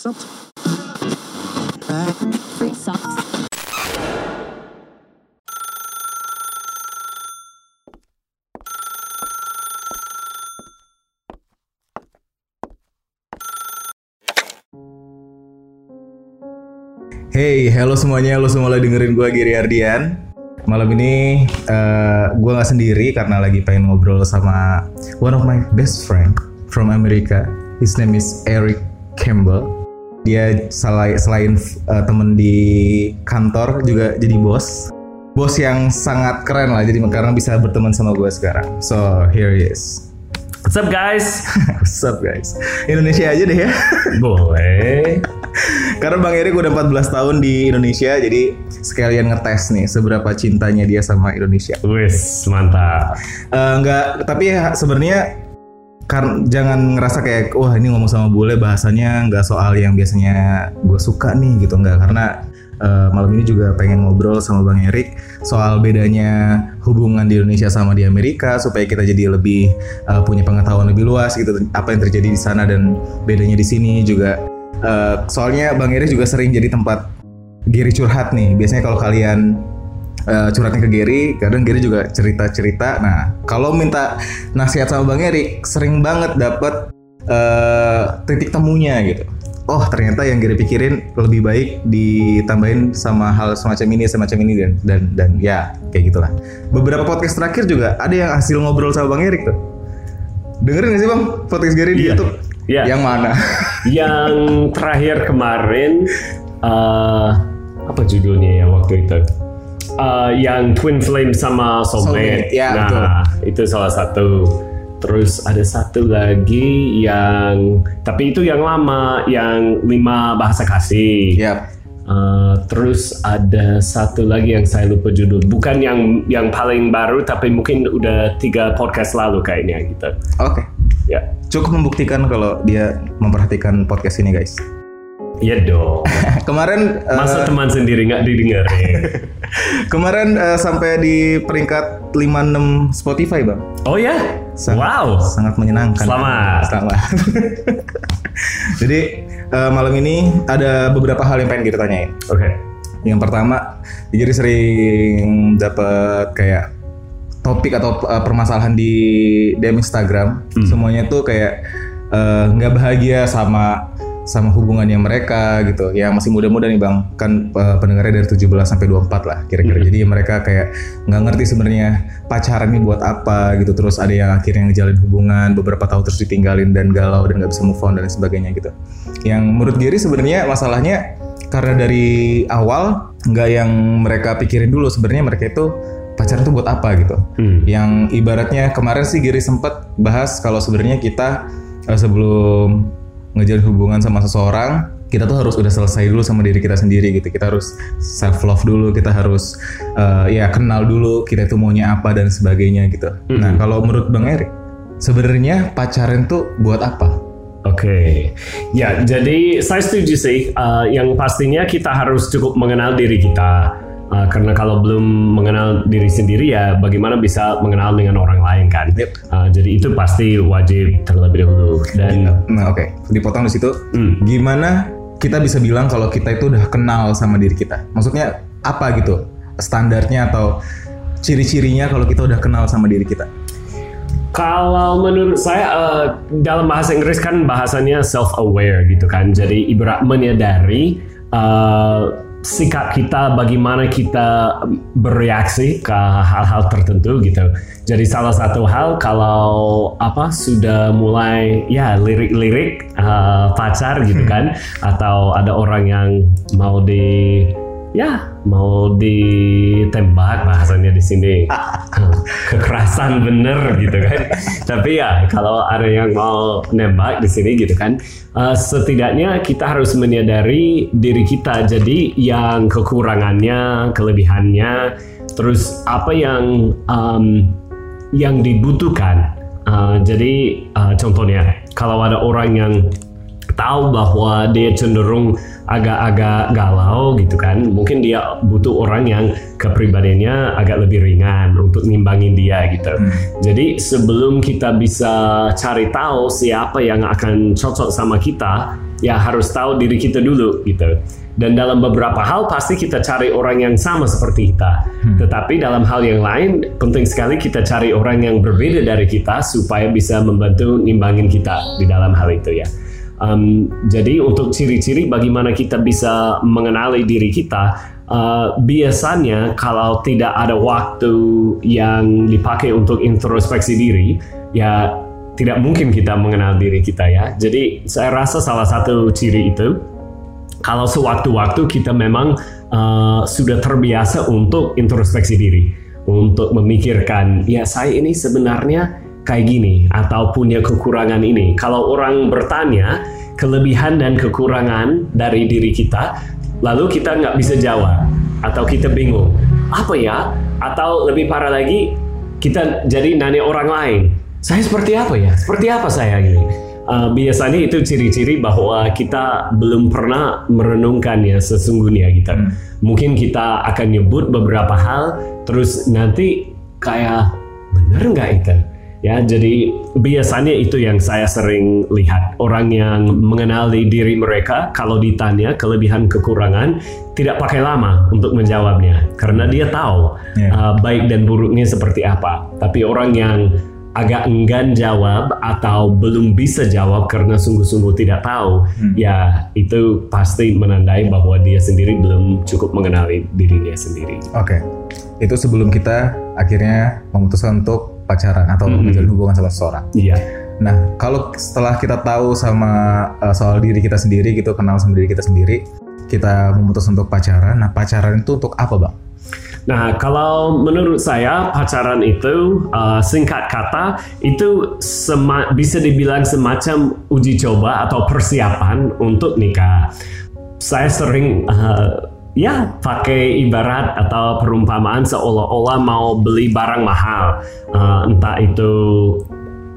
Free socks. Hey, halo semuanya, lo semua lagi dengerin gue Giri Ardian. Malam ini eh gue nggak sendiri karena lagi pengen ngobrol sama one of my best friend from America. His name is Eric Campbell. Dia selain, selain eh, temen di kantor juga jadi bos. Bos yang sangat keren lah, jadi karena bisa berteman sama gue sekarang. So here he is. What's up guys? What's up guys? Indonesia aja deh ya. Boleh. Karena Bang Erik udah 14 tahun di Indonesia, jadi sekalian ngetes nih seberapa cintanya dia sama Indonesia. Wis, mantap. Eh, enggak, tapi ya sebenarnya kan jangan ngerasa kayak wah ini ngomong sama bule bahasanya nggak soal yang biasanya gue suka nih gitu. Nggak karena eh, malam ini juga pengen ngobrol sama Bang Erik soal bedanya hubungan di Indonesia sama di Amerika supaya kita jadi lebih eh, punya pengetahuan lebih luas gitu apa yang terjadi di sana dan bedanya di sini juga. Eh, soalnya Bang Erik juga sering jadi tempat Giri curhat nih. Biasanya kalau kalian eh, curhatnya ke Gary, kadang Gary juga cerita-cerita. Nah, kalau minta nasihat sama Bang Erik, sering banget dapat eh, titik temunya gitu. Oh, ternyata yang Gary pikirin lebih baik ditambahin sama hal semacam ini, semacam ini dan dan dan ya kayak gitulah. Beberapa podcast terakhir juga ada yang hasil ngobrol sama Bang Erik tuh. Dengerin gak sih Bang podcast Gary di Iya. YouTube? Iya. Yang mana? Yang terakhir kemarin eh, apa judulnya ya waktu itu? Eh, yang Twin Flame sama Soulmate. Soulmate, ya, nah, itu salah satu. Terus ada satu lagi yang tapi itu yang lama, yang lima bahasa kasih. Yap. Uh, terus ada satu lagi yang saya lupa judul, bukan yang yang paling baru, tapi mungkin udah tiga podcast lalu kayaknya gitu. Oke. Ya, Cukup membuktikan kalau dia memperhatikan podcast ini guys. Iya dong. Kemarin Masa teman sendiri nggak didengerin? kemarin eh, sampai di peringkat 56 Spotify, Bang. Oh ya? Sangat- Wow. Sangat menyenangkan. Selamat. Selamat. Jadi eh, malam ini ada beberapa hal yang pengen kita tanyain. Oke. Yang pertama, jadi sering dapat kayak topik atau uh, permasalahan di DM Instagram. Semuanya tuh kayak uh, nggak bahagia sama sama hubungannya mereka gitu. Yang masih muda-muda nih bang, kan uh, pendengarnya dari 17 sampai 24 lah kira-kira. Jadi mereka kayak nggak ngerti sebenarnya pacaran ini buat apa gitu. Terus ada yang akhirnya ngejalin hubungan beberapa tahun terus ditinggalin dan galau dan nggak bisa move on dan sebagainya gitu. Yang menurut Gary sebenarnya masalahnya karena dari awal nggak yang mereka pikirin dulu sebenarnya mereka itu pacaran tuh buat apa gitu. Hmm. Yang ibaratnya kemarin sih Giri sempet bahas kalau sebenarnya kita eh, sebelum ngejalin hubungan sama seseorang kita tuh harus udah selesai dulu sama diri kita sendiri gitu. Kita harus self love dulu, kita harus eh, ya kenal dulu kita itu maunya apa dan sebagainya gitu. Nah kalau menurut Bang Erik sebenarnya pacaran tuh buat apa? Oke, ya jadi saya setuju sih. Uh, yang pastinya kita harus cukup mengenal diri kita. Uh, karena kalau belum mengenal diri sendiri ya bagaimana bisa mengenal dengan orang lain kan? Yep. Uh, jadi itu pasti wajib terlebih dahulu. Dan Nah oke, dipotong di situ. Hmm. Gimana kita bisa bilang kalau kita itu udah kenal sama diri kita? Maksudnya apa gitu? Standarnya atau ciri-cirinya kalau kita udah kenal sama diri kita? Kalau menurut saya eh, dalam bahasa Inggris kan bahasanya self aware gitu kan. Jadi ibarat menyadari sikap kita bagaimana kita bereaksi ke hal-hal tertentu gitu. Jadi salah satu hal kalau apa sudah mulai ya lirik-lirik eh, pacar gitu kan atau ada orang yang mau di ya. Mau ditembak bahasanya di sini. Kekerasan bener gitu kan. Tapi ya kalau ada yang mau nembak di sini gitu kan eh, setidaknya kita harus menyadari diri kita. Jadi yang kekurangannya kelebihannya terus apa yang em, yang dibutuhkan. Eh, jadi eh, contohnya kalau ada orang yang tahu bahwa dia cenderung agak-agak galau gitu kan mungkin dia butuh orang yang kepribadiannya agak lebih ringan untuk ngimbangin dia gitu jadi sebelum kita bisa cari tahu siapa yang akan cocok sama kita ya harus tahu diri kita dulu gitu. Dan dalam beberapa hal pasti kita cari orang yang sama seperti kita. Tetapi dalam hal yang lain penting sekali kita cari orang yang berbeda dari kita supaya bisa membantu nimbangin kita di dalam hal itu ya. Um, jadi untuk ciri-ciri bagaimana kita bisa mengenali diri kita, uh, biasanya kalau tidak ada waktu yang dipakai untuk introspeksi diri, ya tidak mungkin kita mengenal diri kita ya. Jadi saya rasa salah satu ciri itu kalau sewaktu-waktu kita memang uh, sudah terbiasa untuk introspeksi diri, untuk memikirkan ya saya ini sebenarnya kayak gini atau punya kekurangan ini. Kalau orang bertanya kelebihan dan kekurangan dari diri kita, lalu kita nggak bisa jawab atau kita bingung apa ya? Atau lebih parah lagi kita jadi nanya orang lain, saya seperti apa ya? Seperti apa saya ini? Uh, biasanya itu ciri-ciri bahwa kita belum pernah merenungkannya sesungguhnya gitu. Mungkin kita akan nyebut beberapa hal, terus nanti kayak bener nggak itu? Ya, jadi biasanya itu yang saya sering lihat orang yang mengenali diri mereka kalau ditanya kelebihan kekurangan tidak pakai lama untuk menjawabnya karena dia tahu Ya. uh, baik dan buruknya seperti apa. Tapi orang yang agak enggan jawab atau belum bisa jawab karena sungguh-sungguh tidak tahu, ya itu pasti menandai bahwa dia sendiri belum cukup mengenali dirinya sendiri. Oke. Itu sebelum kita akhirnya memutuskan untuk pacaran atau Mhm. menjalin hubungan sama seseorang. Iya. Nah, kalau setelah kita tahu sama uh, soal diri kita sendiri gitu, kenal sama diri kita sendiri, kita memutus untuk pacaran. Nah, pacaran itu untuk apa, Bang? Nah, kalau menurut saya pacaran itu uh, singkat kata itu sema- bisa dibilang semacam uji coba atau persiapan untuk nikah. Saya sering uh, ya pakai ibarat atau perumpamaan seolah-olah mau beli barang mahal, Uh, entah itu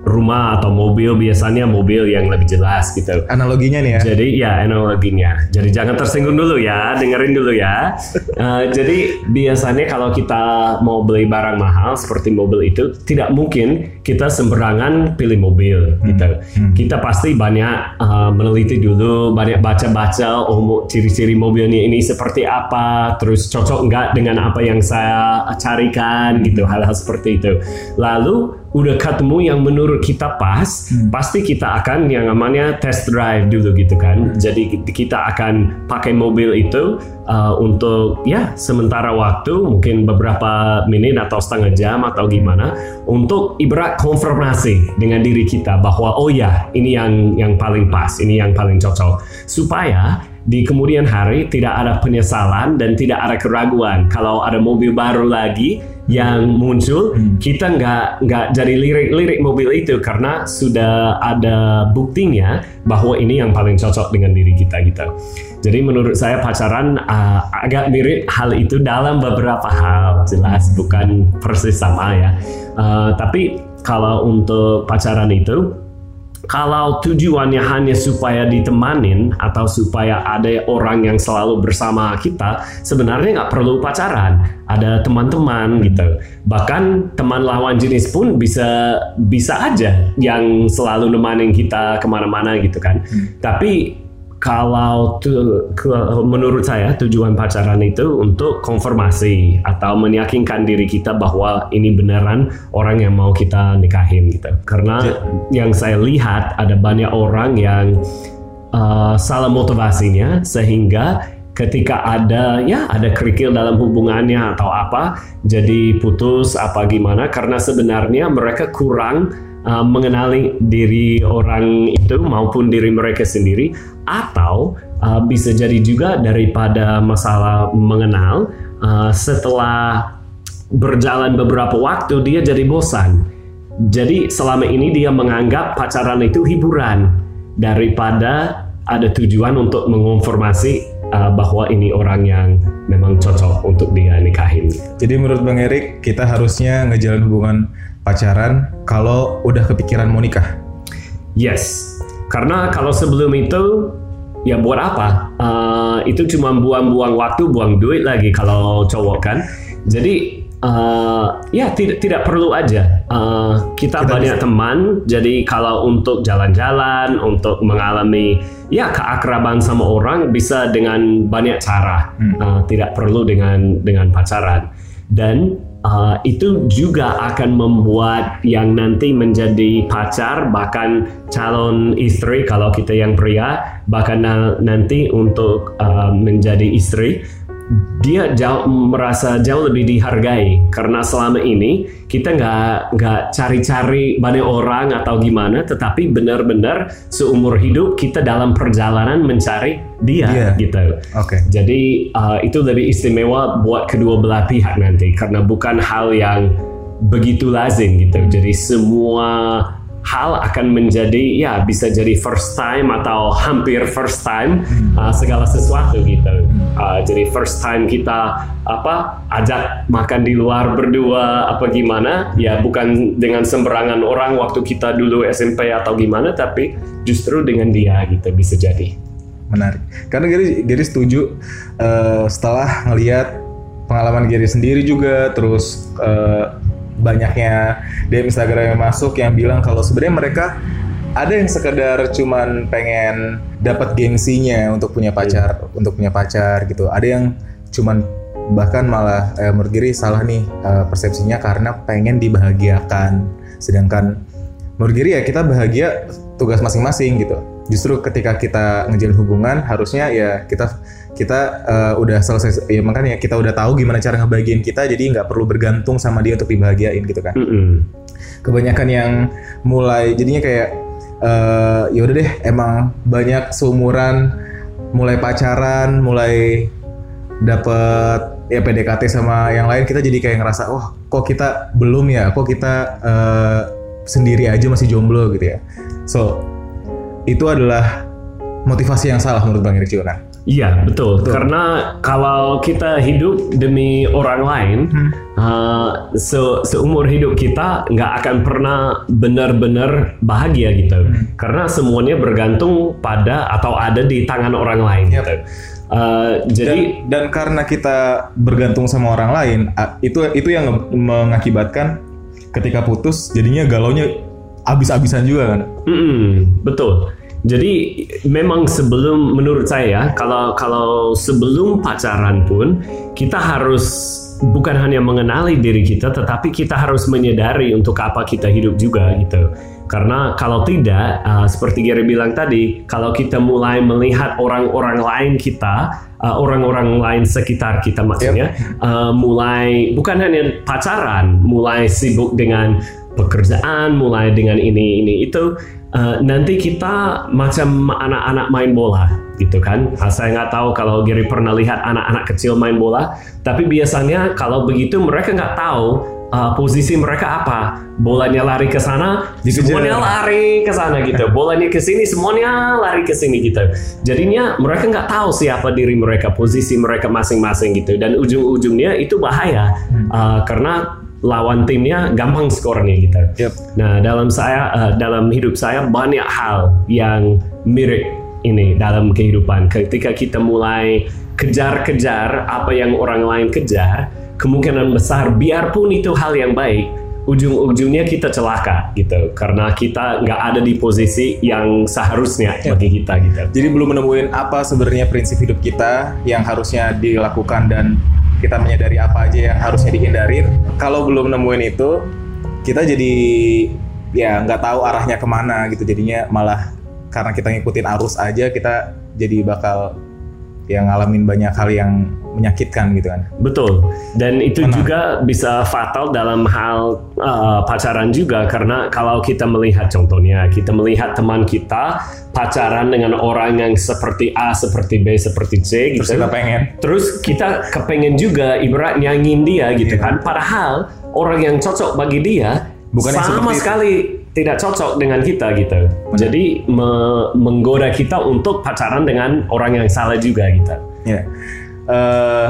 rumah atau mobil biasanya mobil yang lebih jelas gitu. Analoginya nih ya. Jadi ya analoginya. Jadi jangan tersinggung dulu ya, dengerin dulu ya. Eh, jadi biasanya kalau kita mau beli barang mahal seperti mobil itu tidak mungkin kita sembarangan pilih mobil gitu. Kita pasti banyak eh, meneliti dulu, banyak baca-baca oh ciri-ciri mobilnya ini seperti apa, terus cocok nggak dengan apa yang saya carikan gitu, hal-hal seperti itu. Lalu udah ketemu yang menurut kita pas, pasti kita akan yang namanya test drive dulu gitu kan. Jadi kita akan pakai mobil itu uh, untuk ya sementara waktu, mungkin beberapa menit atau setengah jam atau gimana, untuk ibarat konfirmasi dengan diri kita bahwa oh ya ini yang yang paling pas, ini yang paling cocok, supaya di kemudian hari tidak ada penyesalan dan tidak ada keraguan. Kalau ada mobil baru lagi yang muncul kita nggak nggak jadi lirik-lirik mobil itu karena sudah ada buktinya bahwa ini yang paling cocok dengan diri kita gitu. Jadi menurut saya pacaran uh, agak mirip hal itu dalam beberapa hal jelas bukan persis sama ya. Uh, tapi kalau untuk pacaran itu kalau tujuannya hanya supaya ditemanin atau supaya ada orang yang selalu bersama kita, sebenarnya nggak perlu pacaran. Ada teman-teman gitu. Bahkan teman lawan jenis pun bisa bisa aja yang selalu nemanin kita ke mana-mana gitu kan. Tapi kalau tu- ke- menurut saya tujuan pacaran itu untuk konfirmasi atau meyakinkan diri kita bahwa ini beneran orang yang mau kita nikahin gitu. Karena yang saya lihat ada banyak orang yang uh, salah motivasinya sehingga ketika ada ya ada kerikil dalam hubungannya atau apa jadi putus apa gimana. Karena sebenarnya mereka kurang uh, mengenali diri orang itu maupun diri mereka sendiri atau uh, bisa jadi juga daripada masalah mengenal uh, setelah berjalan beberapa waktu dia jadi bosan jadi selama ini dia menganggap pacaran itu hiburan daripada ada tujuan untuk mengonfirmasi uh, bahwa ini orang yang memang cocok untuk dia nikahin. Jadi menurut Bang Erik, kita harusnya ngejalan hubungan pacaran kalau udah kepikiran mau nikah. Yes, karena kalau sebelum itu ya buat apa? Uh, itu cuma buang-buang waktu, buang duit lagi kalau cowok kan. Jadi uh, ya tidak tidak perlu aja Uh, kita, Kita banyak teman jadi kalau untuk jalan-jalan untuk mengalami ya keakraban sama orang bisa dengan banyak cara Uh, tidak perlu dengan dengan pacaran dan uh, itu juga akan membuat yang nanti menjadi pacar bahkan calon istri kalau kita yang pria bahkan na- nanti untuk uh, menjadi istri dia jauh merasa jauh lebih dihargai karena selama ini kita nggak nggak cari-cari banyak orang atau gimana tetapi benar-benar seumur hidup kita dalam perjalanan mencari dia Dia. gitu Oke. jadi uh, itu lebih istimewa buat kedua belah pihak nanti karena bukan hal yang begitu lazim gitu. Jadi semua hal akan menjadi ya bisa jadi first time atau hampir first time uh, segala sesuatu gitu. Uh, jadi first time kita apa ajak makan di luar berdua apa gimana ya bukan dengan sembarangan orang waktu kita dulu SMP atau gimana tapi justru dengan dia gitu bisa jadi. Menarik. Karena Gary, Gary setuju eh, setelah ngelihat pengalaman Gary sendiri juga, terus eh, banyaknya DM Instagram yang masuk yang bilang kalau sebenarnya mereka ada yang sekedar cuman pengen dapat gengsinya untuk punya pacar, untuk punya pacar gitu. Ada yang cuman bahkan malah eh, menurut salah nih eh, persepsinya karena pengen dibahagiakan. Sedangkan menurut ya kita bahagia tugas masing-masing gitu. Justru ketika kita ngejalin hubungan harusnya ya kita kita eh, udah selesai ya makanya kita udah tahu gimana cara ngebahagiain kita jadi nggak perlu bergantung sama dia untuk dibahagiain gitu kan. Mm-mm. Kebanyakan yang mulai jadinya kayak eh ya udah deh emang banyak seumuran mulai pacaran, mulai dapet ya PDKT sama yang lain kita jadi kayak ngerasa wah kok kita belum ya kok kita eh, sendiri aja masih jomblo gitu ya so itu adalah motivasi yang salah menurut Bang juga kan Iya betul. Karena kalau kita hidup demi orang lain, uh, se- seumur hidup kita nggak akan pernah benar-benar bahagia gitu. Karena semuanya bergantung pada atau ada di tangan orang lain. Yap. Gitu. Uh, jadi dan, dan karena kita bergantung sama orang lain itu itu yang mengakibatkan ketika putus jadinya galaunya abis-abisan juga kan Mm-mm, betul. Jadi memang sebelum menurut saya kalau kalau sebelum pacaran pun kita harus bukan hanya mengenali diri kita tetapi kita harus menyadari untuk apa kita hidup juga gitu. Karena kalau tidak uh, seperti Gary bilang tadi, kalau kita mulai melihat orang-orang lain kita, uh, orang-orang lain sekitar kita maksudnya, uh, mulai bukan hanya pacaran, mulai sibuk dengan pekerjaan, mulai dengan ini ini itu uh, nanti kita macam anak-anak main bola gitu kan. Nah, saya nggak tahu kalau Gary pernah lihat anak-anak kecil main bola, tapi biasanya kalau begitu mereka nggak tahu uh, posisi mereka apa. Bolanya lari ke sana, semuanya lari ke sana gitu. Bolanya ke sini, semuanya lari ke sini gitu. Jadinya mereka nggak tahu siapa diri mereka, posisi mereka masing-masing gitu. Dan ujung-ujungnya itu bahaya uh, karena lawan timnya gampang skornya gitu. Yep. Nah, dalam saya uh, dalam hidup saya banyak hal yang mirip ini dalam kehidupan. Ketika kita mulai kejar-kejar apa yang orang lain kejar, kemungkinan besar biarpun itu hal yang baik, ujung-ujungnya kita celaka gitu. Karena kita nggak ada di posisi yang seharusnya bagi kita gitu. jadi belum menemuin apa sebenarnya prinsip hidup kita yang harusnya dilakukan dan kita menyadari apa aja yang harusnya dihindarin. Kalau belum nemuin itu kita jadi ya nggak tahu arahnya ke mana gitu. Jadinya malah karena kita ngikutin arus aja kita jadi bakal yang ngalamin banyak hal yang menyakitkan gitu kan Betul. Dan itu Benar. juga bisa fatal dalam hal uh, pacaran juga karena kalau kita melihat contohnya, kita melihat teman kita pacaran dengan orang yang seperti A, seperti B, seperti C terus gitu. kita pengen Terus kita kepengen juga ibarat nyangin dia gitu Iya. kan. Padahal orang yang cocok bagi dia Bukan yang sama itu. sekali tidak cocok dengan kita gitu. Jadi me- menggoda kita untuk pacaran dengan orang yang salah juga gitu. Ya, Eh,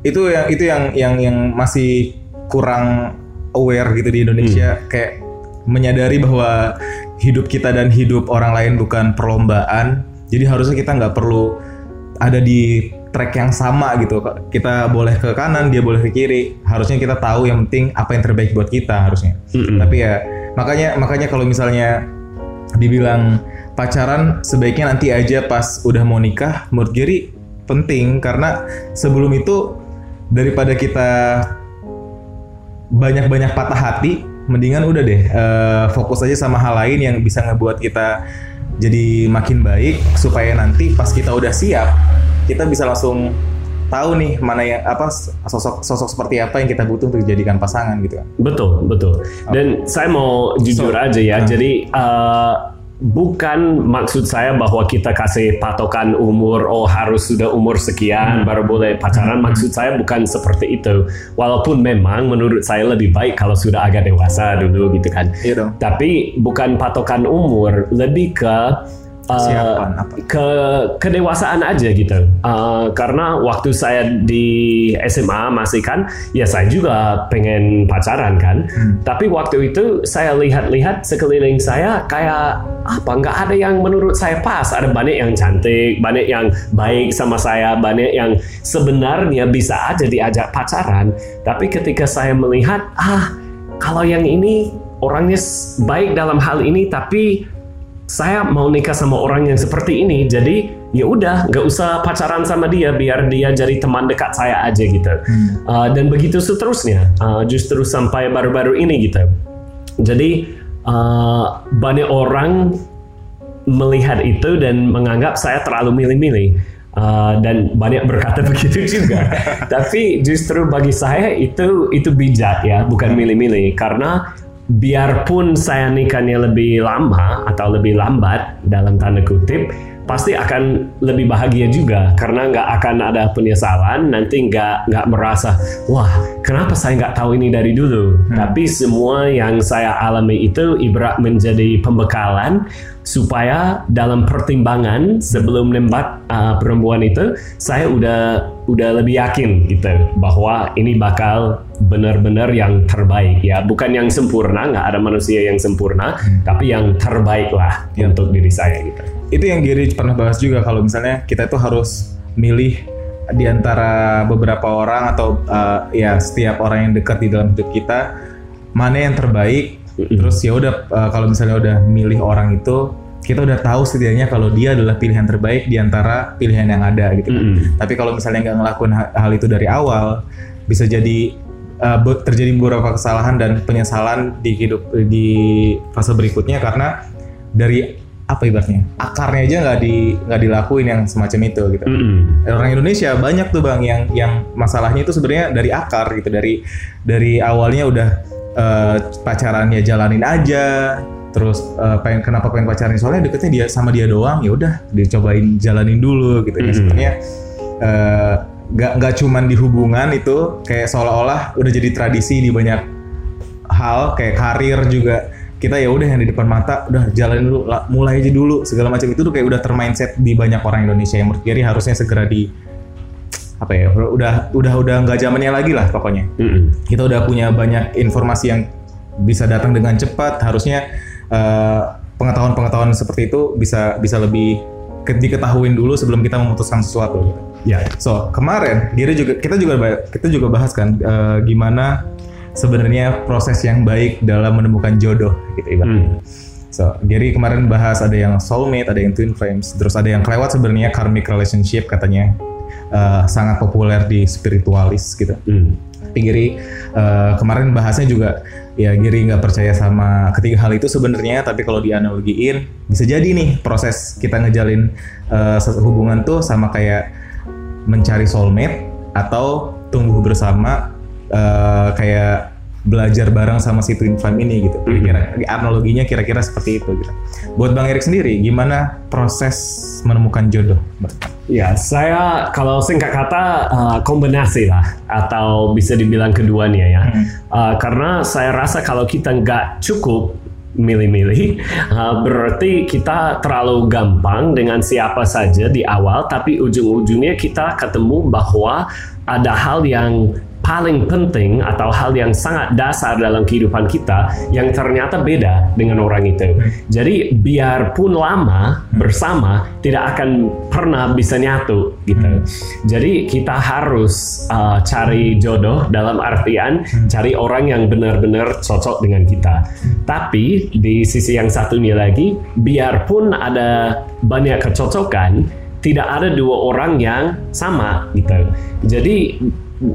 itu yang itu yang yang yang masih kurang aware gitu di Indonesia, kayak menyadari bahwa hidup kita dan hidup orang lain bukan perlombaan. Jadi harusnya kita nggak perlu ada di track yang sama gitu. Kita boleh ke kanan, dia boleh ke kiri. Harusnya kita tahu yang penting apa yang terbaik buat kita harusnya. Mm-mm. Tapi ya makanya makanya kalau misalnya dibilang pacaran sebaiknya nanti aja pas udah mau nikah menurut Gary penting karena sebelum itu daripada kita banyak-banyak patah hati mendingan udah deh eh, fokus aja sama hal lain yang bisa ngebuat kita jadi makin baik supaya nanti pas kita udah siap kita bisa langsung tahu nih mana yang apa sosok sosok seperti apa yang kita butuh untuk dijadikan pasangan gitu kan. Betul, betul. Dan saya mau jujur So, aja ya. nah. Jadi uh, bukan maksud saya bahwa kita kasih patokan umur, oh harus sudah umur Hmm. sekian baru boleh pacaran. Maksud saya bukan seperti itu. Walaupun memang menurut saya lebih baik kalau sudah agak dewasa dulu gitu kan. Iya dong. Tapi bukan patokan umur, lebih ke uh, apa? ke kedewasaan aja gitu. Uh, karena waktu saya di SMA masih kan, ya saya juga pengen pacaran kan. Hmm. Tapi waktu itu saya lihat-lihat sekeliling saya kayak apa? Nggak ada yang menurut saya pas. Ada banyak yang cantik, banyak yang baik sama saya, banyak yang sebenarnya bisa aja diajak pacaran. Tapi ketika saya melihat, ah kalau yang ini orangnya baik dalam hal ini, tapi saya mau nikah sama orang yang seperti ini jadi ya udah nggak usah pacaran sama dia biar dia jadi teman dekat saya aja gitu. Uh, dan begitu seterusnya Uh, justru sampai baru-baru ini gitu. Jadi uh, banyak orang melihat itu dan menganggap saya terlalu milih-milih. Uh, dan banyak berkata begitu juga. Tapi justru bagi saya itu itu bijak ya bukan milih-milih. Karena biarpun saya nikahnya lebih lama atau lebih lambat dalam tanda kutip pasti akan lebih bahagia juga. Karena nggak akan ada penyesalan nanti nggak nggak merasa wah kenapa saya nggak tahu ini dari dulu? Tapi semua yang saya alami itu ibarat menjadi pembekalan supaya dalam pertimbangan sebelum nembak uh, perempuan itu saya udah udah lebih yakin gitu bahwa ini bakal benar-benar yang terbaik ya bukan yang sempurna nggak ada manusia yang sempurna tapi yang terbaik lah Ya. untuk diri saya gitu Itu yang Gary pernah bahas juga kalau misalnya kita itu harus milih di antara beberapa orang atau uh, ya setiap orang yang dekat di dalam hidup kita mana yang terbaik. Terus ya udah uh, kalau misalnya udah milih orang itu kita udah tahu setidaknya kalau dia adalah pilihan terbaik di antara pilihan yang ada gitu. kan. Tapi kalau misalnya nggak ngelakuin ha- hal itu dari awal, bisa jadi uh, terjadi beberapa kesalahan dan penyesalan di hidup di fase berikutnya karena dari apa ibaratnya akarnya aja nggak di nggak dilakuin yang semacam itu gitu. Mm-mm. Orang Indonesia banyak tuh bang yang yang masalahnya itu sebenarnya dari akar gitu dari dari awalnya udah uh, pacarannya jalanin aja. Terus uh, pengen kenapa pengen pacaran? Soalnya deketnya dia sama dia doang ya udah dicobain jalanin dulu gitu ya. Mhm. sebenarnya uh, nggak nggak cuman di hubungan itu kayak seolah-olah udah jadi tradisi di banyak hal kayak karir juga. Kita ya udah yang di depan mata udah jalanin dulu mulai aja dulu segala macam. Itu tuh kayak udah termindset di banyak orang Indonesia yang menurut Gary harusnya segera di apa ya udah udah udah nggak zamannya lagi lah pokoknya Mm-mm. kita udah punya banyak informasi yang bisa datang dengan cepat harusnya eh, pengetahuan-pengetahuan seperti itu bisa bisa lebih ke- diketahuin dulu sebelum kita memutuskan sesuatu gitu. Ya. So kemarin Giri juga kita juga kita juga bahas kan eh, gimana sebenarnya proses yang baik dalam menemukan jodoh gitu ibaratnya. Hmm. So Gary kemarin bahas ada yang soulmate, ada yang twin flames, terus ada yang kelewat sebenarnya karmic relationship katanya eh, sangat populer di spiritualis gitu. Mm. Tapi Giri eh, kemarin bahasnya juga ya Giri nggak percaya sama ketiga hal itu sebenarnya, tapi kalau dianalogiin bisa jadi nih proses kita ngejalin satu hubungan tuh sama kayak mencari soulmate atau tumbuh bersama eh, kayak belajar bareng sama si twin flame ini gitu. Kira analoginya kira-kira seperti itu gitu. Buat Bang Erik sendiri, gimana proses menemukan jodoh? Ya, saya kalau singkat kata uh, kombinasi lah atau bisa dibilang keduanya ya. Uh, karena saya rasa kalau kita nggak cukup milih-milih, uh, berarti kita terlalu gampang dengan siapa saja di awal, tapi ujung-ujungnya kita ketemu bahwa ada hal yang paling penting atau hal yang sangat dasar dalam kehidupan kita yang ternyata beda dengan orang itu. Jadi biarpun lama bersama tidak akan pernah bisa nyatu gitu. Jadi kita harus uh, cari jodoh dalam artian cari orang yang benar-benar cocok dengan kita. Tapi di sisi yang satunya lagi, biarpun ada banyak kecocokan, tidak ada dua orang yang sama gitu. Jadi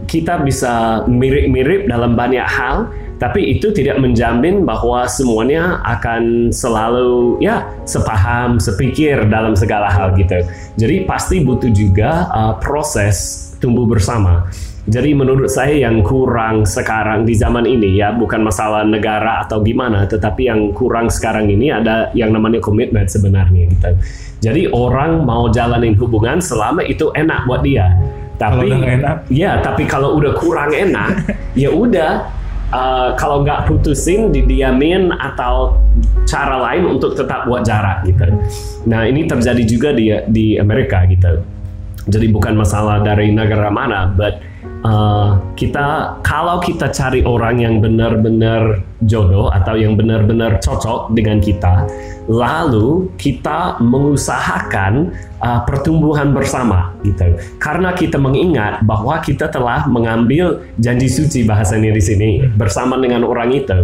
kita bisa mirip-mirip dalam banyak hal, tapi itu tidak menjamin bahwa semuanya akan selalu ya sepaham, sepikir dalam segala hal gitu. Jadi pasti butuh juga uh, proses tumbuh bersama. Jadi menurut saya yang kurang sekarang di zaman ini ya bukan masalah negara atau gimana, tetapi yang kurang sekarang ini ada yang namanya komitmen sebenarnya gitu. Jadi orang mau jalanin hubungan selama itu enak buat dia. Tapi Kalau enak? ya tapi kalau udah kurang enak, ya udah uh, kalau nggak putusin didiamin atau cara lain untuk tetap buat jarak gitu. Nah ini terjadi juga di di Amerika gitu. Jadi bukan masalah dari negara mana, but uh, kita kalau kita cari orang yang benar-benar jodoh atau yang benar-benar cocok dengan kita, lalu kita mengusahakan uh, pertumbuhan bersama gitu. Karena kita mengingat bahwa kita telah mengambil janji suci bahasanya di sini bersama dengan orang itu.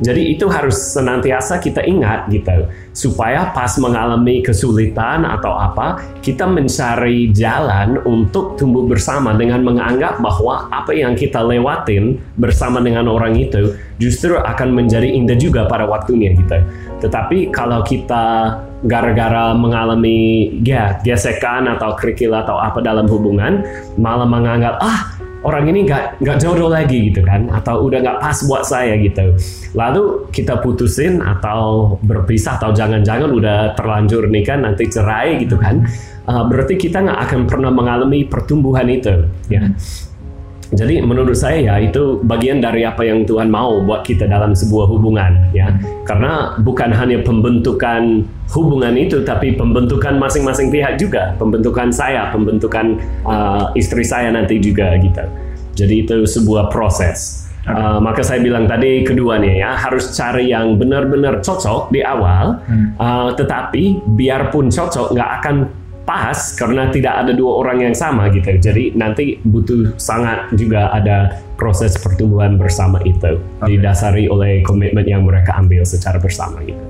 Jadi itu harus senantiasa kita ingat gitu supaya pas mengalami kesulitan atau apa kita mencari jalan untuk tumbuh bersama dengan menganggap bahwa apa yang kita lewatin bersama dengan orang itu justru akan menjadi indah juga pada waktunya gitu. Tetapi kalau kita gara-gara mengalami ya gesekan atau kerikil atau apa dalam hubungan malah menganggap ah orang ini nggak nggak jodoh lagi gitu kan atau udah nggak pas buat saya gitu. Lalu kita putusin atau berpisah atau jangan-jangan udah terlanjur nikah nanti cerai gitu kan Uh, berarti kita nggak akan pernah mengalami pertumbuhan itu ya jadi menurut saya ya itu bagian dari apa yang Tuhan mau buat kita dalam sebuah hubungan ya. Karena bukan hanya pembentukan hubungan itu tapi pembentukan masing-masing pihak juga, pembentukan saya, pembentukan uh, istri saya nanti juga gitu. Jadi itu sebuah proses. Uh, maka saya bilang tadi keduanya ya harus cari yang benar-benar cocok di awal, uh, tetapi biarpun cocok nggak akan pas karena tidak ada dua orang yang sama gitu. Jadi nanti butuh sangat juga ada proses pertumbuhan bersama itu didasari oleh komitmen yang mereka ambil secara bersama gitu.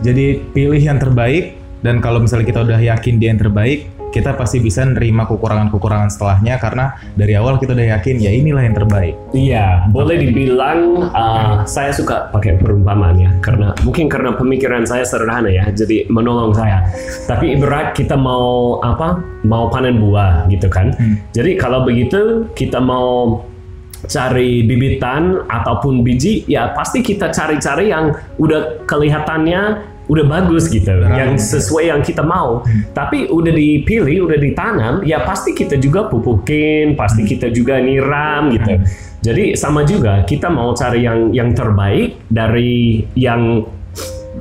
Jadi pilih yang terbaik dan kalau misalnya kita udah yakin dia yang terbaik, kita pasti bisa nerima kekurangan-kekurangan setelahnya karena dari awal kita udah yakin ya inilah yang terbaik. Iya, boleh dibilang uh, saya suka pakai perumpamaan ya, karena mungkin karena pemikiran saya sederhana ya, jadi menolong saya. Tapi ibarat kita mau apa? Mau panen buah gitu kan. Jadi kalau begitu kita mau cari bibitan ataupun biji, ya pasti kita cari-cari yang udah kelihatannya udah bagus gitu, yang sesuai yang kita mau. Tapi udah dipilih, udah ditanam, ya pasti kita juga pupukin, pasti kita juga nyiram gitu. Jadi sama juga kita mau cari yang yang terbaik dari yang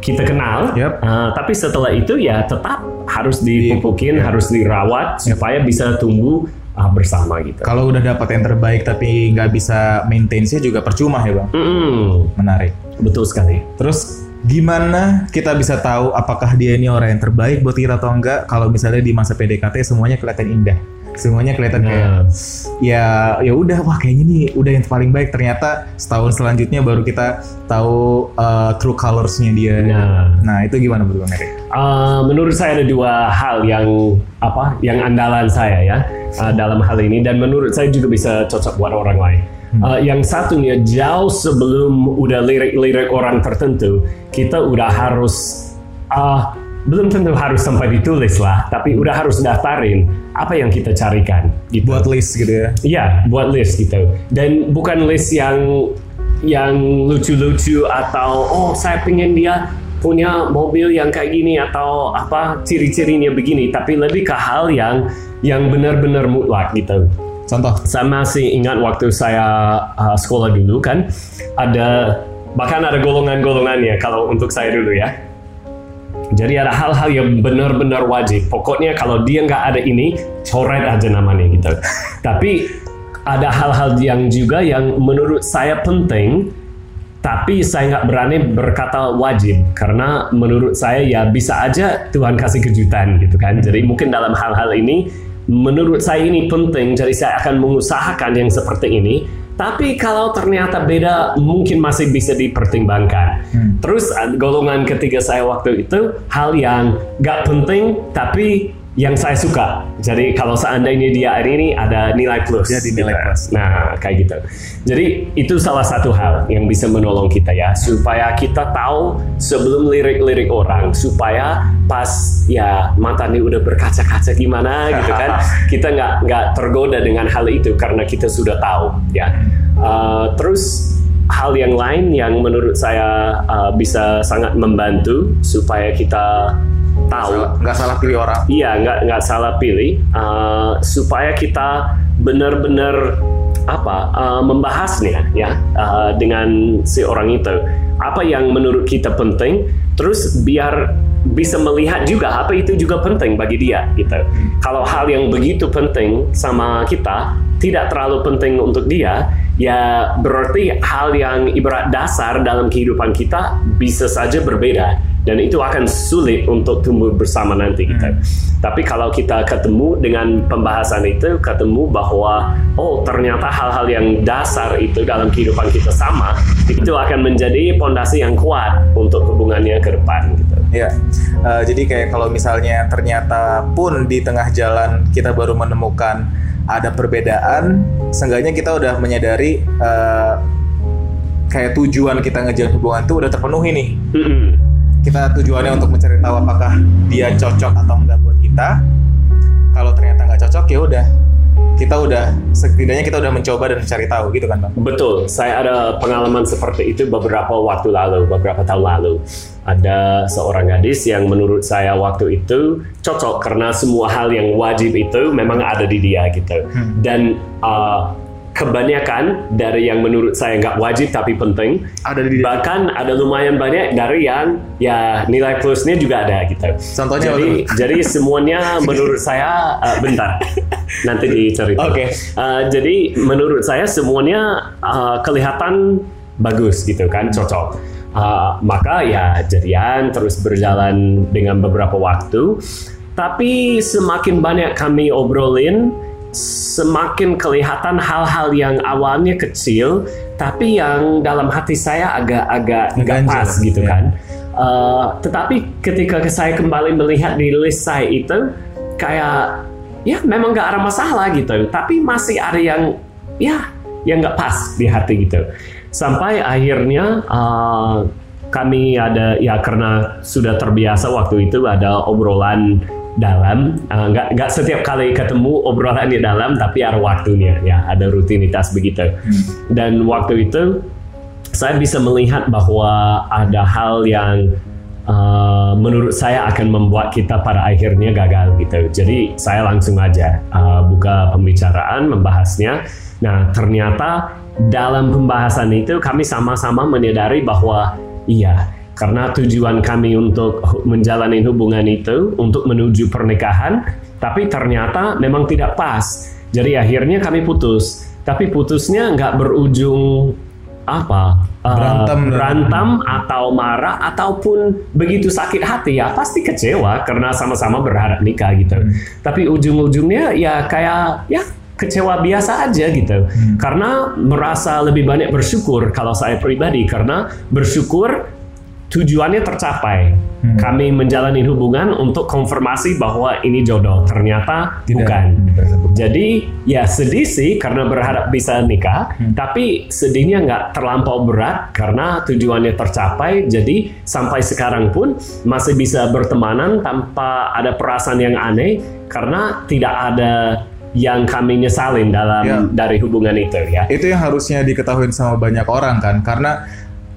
kita kenal, Yap. Uh, tapi setelah itu ya tetap harus dipupukin, harus dirawat supaya bisa tumbuh uh, bersama gitu. Kalau udah dapat yang terbaik tapi nggak bisa maintain-nya juga percuma ya bang. Mm-mm, Menarik. betul sekali. Terus gimana kita bisa tahu apakah dia ini orang yang terbaik buat kita atau enggak? Kalau misalnya di masa PDKT semuanya kelihatan indah, semuanya kelihatan kayak Nah, ya ya udah wah kayaknya nih udah yang paling baik. Ternyata setahun selanjutnya baru kita tahu uh, true colorsnya dia. Nah. Nah itu gimana menurut Bang Erik? Uh, menurut saya ada dua hal yang apa yang andalan saya ya uh, dalam hal ini dan menurut saya juga bisa cocok buat orang lain. Uh, yang satunya jauh sebelum udah lirik-lirik orang tertentu kita udah harus uh, belum tentu harus sampai ditulis lah tapi udah harus daftarin apa yang kita carikan gitu. Buat list gitu ya. Iya, buat list gitu. Dan bukan list yang yang lucu-lucu atau oh saya pengen dia punya mobil yang kayak gini atau apa ciri-cirinya begini, tapi lebih ke hal yang yang benar-benar mutlak gitu. Contoh. Saya masih ingat waktu saya uh, sekolah dulu kan ada bahkan ada golongan-golongannya kalau untuk saya dulu ya. Jadi ada hal-hal yang benar-benar wajib. Pokoknya kalau dia nggak ada ini, coret aja namanya gitu. Tapi ada hal-hal yang juga yang menurut saya penting tapi saya nggak berani berkata wajib karena menurut saya ya bisa aja Tuhan kasih kejutan gitu kan jadi mungkin dalam hal-hal ini menurut saya ini penting jadi saya akan mengusahakan yang seperti ini. Tapi kalau ternyata beda mungkin masih bisa dipertimbangkan. Terus uh, golongan ketiga saya waktu itu hal yang nggak penting tapi yang saya suka jadi kalau seandainya dia hari ini ada nilai plus Jadi nilai gitu. plus. Nah, kayak gitu. Jadi itu salah satu hal yang bisa menolong kita ya, supaya kita tahu sebelum lirik-lirik orang, supaya pas ya mata ini udah berkaca-kaca gimana gitu kan, kita nggak nggak tergoda dengan hal itu karena kita sudah tahu ya. Uh, terus hal yang lain yang menurut saya uh, bisa sangat membantu supaya kita tahu. Salah- nggak salah pilih orang. Iya, nggak nggak salah pilih. Uh, supaya kita benar-benar apa uh, membahasnya ya uh, dengan si orang itu. Apa yang menurut kita penting, terus biar bisa melihat juga apa itu juga penting bagi dia gitu. Kalau hal yang begitu penting sama kita tidak terlalu penting untuk dia, ya berarti hal yang ibarat dasar dalam kehidupan kita bisa saja berbeda dan itu akan sulit untuk tumbuh bersama nanti kita. Tapi kalau kita ketemu dengan pembahasan itu, ketemu bahwa oh ternyata hal-hal yang dasar itu dalam kehidupan kita sama, itu akan menjadi pondasi yang kuat untuk hubungannya ke depan gitu. Iya, Eh, jadi kayak kalau misalnya ternyata pun di tengah jalan kita baru menemukan ada perbedaan, seenggaknya kita udah menyadari eh, kayak tujuan kita ngejalan hubungan itu udah terpenuhi nih. Mm-mm. Kita tujuannya untuk mencari tahu apakah dia cocok atau enggak buat kita. Kalau ternyata nggak cocok ya udah, kita udah setidaknya kita udah mencoba dan mencari tahu gitu kan bang. Betul, saya ada pengalaman seperti itu beberapa waktu lalu, beberapa tahun lalu. Ada seorang gadis yang menurut saya waktu itu cocok karena semua hal yang wajib itu memang ada di dia gitu. Dan uh, kebanyakan dari yang menurut saya nggak wajib tapi penting, Ada di bahkan ada lumayan banyak dari yang ya nilai plusnya juga ada gitu. Contohnya jadi apa jadi semuanya menurut saya uh, bentar nanti dicerita. Oke. Uh, jadi menurut saya semuanya uh, kelihatan bagus gitu kan cocok. Uh, maka ya jadian terus berjalan dengan beberapa waktu. Tapi semakin banyak kami obrolin, semakin kelihatan hal-hal yang awalnya kecil, tapi yang dalam hati saya agak-agak nggak pas gitu ya. kan. Uh, tetapi ketika saya kembali melihat di list saya itu, kayak ya memang nggak ada masalah gitu, tapi masih ada yang ya yang nggak pas di hati gitu. Sampai akhirnya uh, kami ada ya karena sudah terbiasa waktu itu ada obrolan dalam uh, nggak nggak setiap kali ketemu obrolannya dalam tapi ada waktunya ya ada rutinitas begitu dan waktu itu saya bisa melihat bahwa ada hal yang uh, menurut saya akan membuat kita pada akhirnya gagal gitu. Jadi saya langsung aja uh, buka pembicaraan, membahasnya. Nah ternyata dalam pembahasan itu kami sama-sama menyadari bahwa iya karena tujuan kami untuk menjalani hubungan itu untuk menuju pernikahan, tapi ternyata memang tidak pas. Jadi akhirnya kami putus. Tapi putusnya nggak berujung apa uh, Berantem. berantem atau marah ataupun begitu sakit hati ya pasti kecewa karena sama-sama berharap nikah gitu. Tapi ujung-ujungnya ya kayak ya kecewa biasa aja gitu. Karena merasa lebih banyak bersyukur kalau saya pribadi karena bersyukur tujuannya tercapai. Kami menjalani hubungan untuk konfirmasi bahwa ini jodoh. Ternyata Tidak. bukan. Terbukti. Jadi ya sedih sih karena berharap bisa nikah, tapi sedihnya nggak terlampau berat karena tujuannya tercapai. Jadi sampai sekarang pun masih bisa bertemanan tanpa ada perasaan yang aneh karena tidak ada yang kami nyesalin dalam Ya. dari hubungan itu ya. itu yang harusnya diketahui sama banyak orang kan karena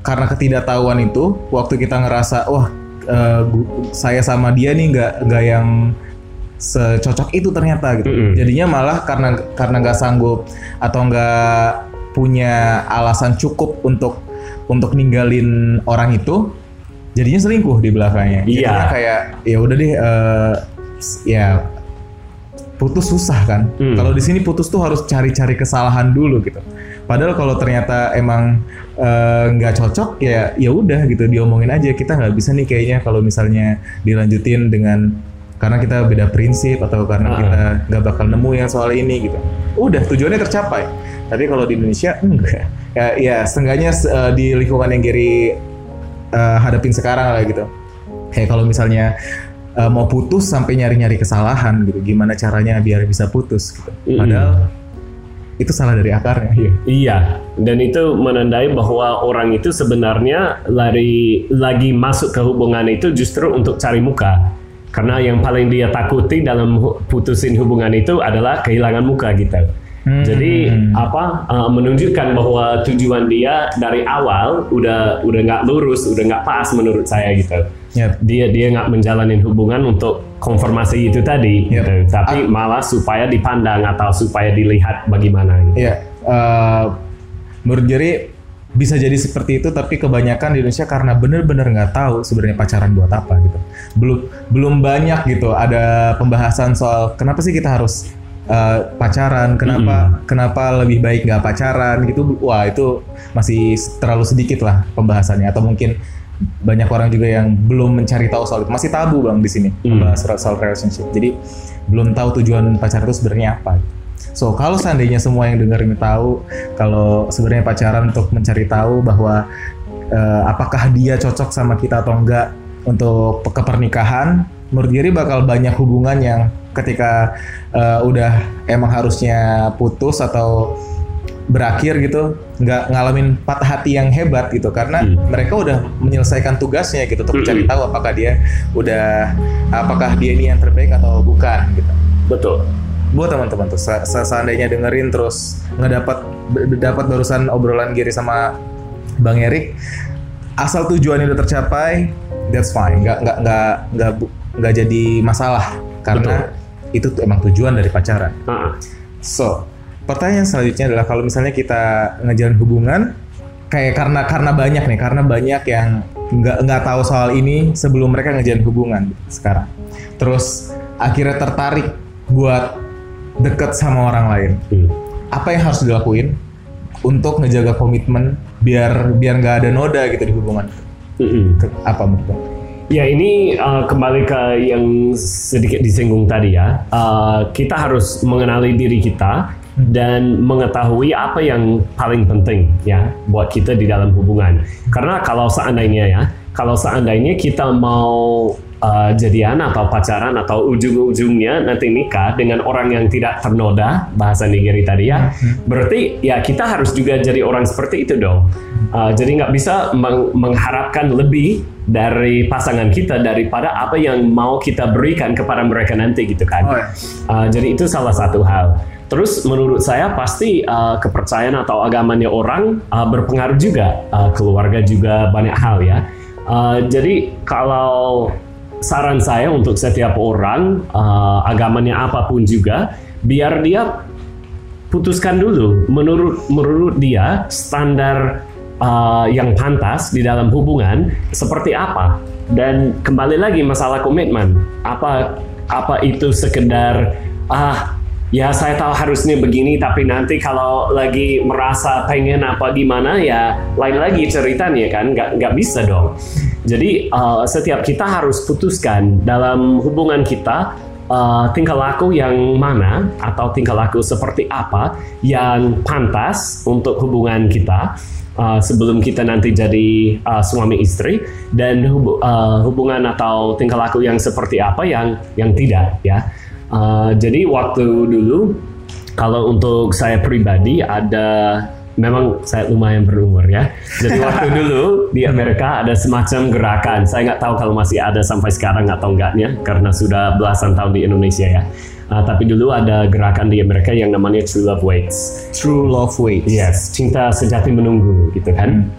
karena ketidaktahuan itu waktu kita ngerasa wah gu- saya sama dia nih nggak nggak yang secocok itu ternyata gitu Mm-mm. jadinya malah karena karena nggak sanggup atau nggak punya alasan cukup untuk untuk ninggalin orang itu jadinya selingkuh di belakangnya Iya. Jadinya kayak ya udah deh eh, s- ya putus susah kan. Hmm. Kalau di sini putus tuh harus cari-cari kesalahan dulu gitu. Padahal kalau ternyata emang eh, nggak cocok ya ya udah gitu diomongin aja. Kita nggak bisa nih kayaknya kalau misalnya dilanjutin dengan karena kita beda prinsip atau karena Ah. kita nggak bakal nemu yang soal ini gitu. Udah tujuannya tercapai. Tapi kalau di Indonesia enggak. Ya, ya setengahnya eh, di lingkungan yang Gary eh, hadapin sekarang lah gitu. Kayak kalau misalnya eh, mau putus sampai nyari-nyari kesalahan gitu, gimana caranya biar bisa putus gitu. Padahal itu salah dari akarnya. Iya. Iya, dan itu menandai bahwa orang itu sebenarnya lari lagi masuk ke hubungan itu justru untuk cari muka. Karena yang paling dia takuti dalam putusin hubungan itu adalah kehilangan muka gitu. Hmm. Jadi apa uh, menunjukkan bahwa tujuan dia dari awal udah udah nggak lurus, udah nggak pas menurut saya gitu. Yap. Dia dia nggak menjalani hubungan untuk konfirmasi itu tadi, Yep. gitu. tapi malah supaya dipandang atau supaya dilihat bagaimana. Gitu. Iya, eh, menurut Jerry bisa jadi seperti itu, tapi kebanyakan di Indonesia karena bener-bener nggak tahu sebenarnya pacaran buat apa gitu. Belum belum banyak gitu ada pembahasan soal kenapa sih kita harus eh, pacaran, kenapa kenapa lebih baik nggak pacaran gitu. Wah itu masih terlalu sedikit lah pembahasannya atau mungkin banyak orang juga yang belum mencari tahu soal itu. Masih tabu bang di sini Hmm. soal relationship. Jadi belum tahu tujuan pacaran itu sebenarnya apa. So kalau seandainya semua yang denger ini tahu kalau sebenarnya pacaran untuk mencari tahu bahwa eh, apakah dia cocok sama kita atau enggak untuk ke pernikahan menurut diri bakal banyak hubungan yang ketika eh, udah emang harusnya putus atau berakhir gitu nggak ngalamin patah hati yang hebat gitu karena Hmm. mereka udah menyelesaikan tugasnya gitu untuk mencari Hmm. tahu apakah dia udah apakah dia ini yang terbaik atau bukan gitu Betul. buat teman-teman tuh se- se- seandainya dengerin terus ngedapat dapat barusan obrolan Giri sama Bang Erik asal tujuannya udah tercapai that's fine nggak nggak nggak nggak nggak jadi masalah karena itu tuh emang tujuan dari pacaran Ah, So, pertanyaan selanjutnya adalah kalau misalnya kita ngejalan hubungan kayak karena karena banyak nih, karena banyak yang nggak nggak tahu soal ini sebelum mereka ngejalan hubungan sekarang. Terus akhirnya tertarik buat deket sama orang lain. hmm. Apa yang harus dilakuin untuk ngejaga komitmen biar biar nggak ada noda gitu di hubungan? Ke- Apa menurut? Ya ini uh, kembali ke yang sedikit disinggung tadi ya. Uh, kita harus mengenali diri kita dan mengetahui apa yang paling penting ya buat kita di dalam hubungan. Karena kalau seandainya ya, kalau seandainya kita mau uh, jadian atau pacaran atau ujung-ujungnya nanti nikah dengan orang yang tidak ternoda bahasa Nigeri tadi ya, berarti ya kita harus juga jadi orang seperti itu dong. Uh, jadi nggak bisa meng- mengharapkan lebih dari pasangan kita daripada apa yang mau kita berikan kepada mereka nanti gitu kan. Oh, ya. Uh, jadi itu salah satu hal. Terus menurut saya pasti uh, kepercayaan atau agamanya orang uh, berpengaruh juga, Uh, keluarga juga banyak hal ya. Uh, jadi kalau saran saya untuk setiap orang uh, agamanya apa pun juga, biar dia putuskan dulu. Menurut menurut dia standar uh, yang pantas di dalam hubungan seperti apa? Dan kembali lagi masalah komitmen. Apa apa itu sekedar ah ya saya tahu harusnya begini tapi nanti kalau lagi merasa pengen apa gimana ya lain lagi ceritanya kan nggak nggak bisa dong jadi uh, setiap kita harus putuskan dalam hubungan kita uh, tingkah laku yang mana atau tingkah laku seperti apa yang pantas untuk hubungan kita uh, sebelum kita nanti jadi uh, suami istri dan hub- uh, hubungan atau tingkah laku yang seperti apa yang yang tidak ya. Uh, jadi waktu dulu kalau untuk saya pribadi ada memang saya lumayan berumur ya. Jadi waktu dulu di Amerika ada semacam gerakan. Saya nggak tahu kalau masih ada sampai sekarang atau enggaknya karena sudah belasan tahun di Indonesia ya. Uh, tapi dulu ada gerakan di Amerika yang namanya True Love Waits. True love waits. Yes, cinta sejati menunggu gitu kan.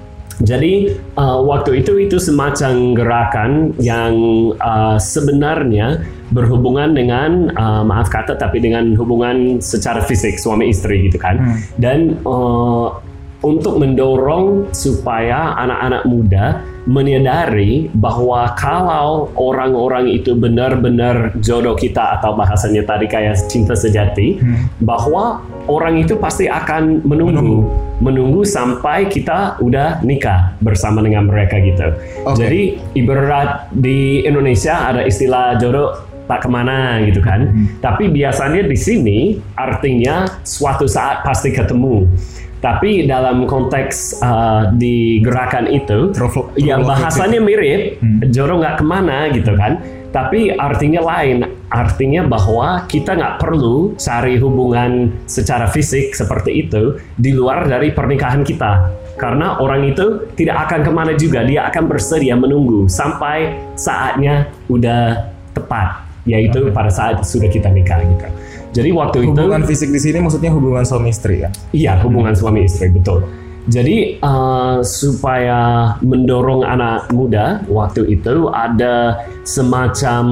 Jadi uh, waktu itu itu semacam gerakan yang uh, sebenarnya berhubungan dengan uh, maaf kata tapi dengan hubungan secara fisik suami istri gitu kan. Dan uh, untuk mendorong supaya anak-anak muda menyadari bahwa kalau orang-orang itu benar-benar jodoh kita atau bahasanya tadi kayak cinta sejati, bahwa orang itu pasti akan menunggu, menunggu sampai kita udah nikah bersama dengan mereka gitu. Oke. Jadi ibarat di Indonesia ada istilah jodoh tak ke mana gitu kan. Tapi biasanya di sini artinya suatu saat pasti ketemu. Tapi dalam konteks uh, di gerakan itu, True love- true ya love bahasanya mirip, jodoh nggak ke mana gitu kan. Tapi artinya lain, artinya bahwa kita nggak perlu cari hubungan secara fisik seperti itu di luar dari pernikahan kita. Karena orang itu tidak akan ke mana juga, dia akan bersedia menunggu sampai saatnya udah tepat, yaitu pada saat sudah kita nikah gitu. Jadi waktu itu Hubungan fisik di sini maksudnya hubungan suami istri ya. Iya, hubungan suami istri betul. Jadi uh, supaya mendorong anak muda waktu itu ada semacam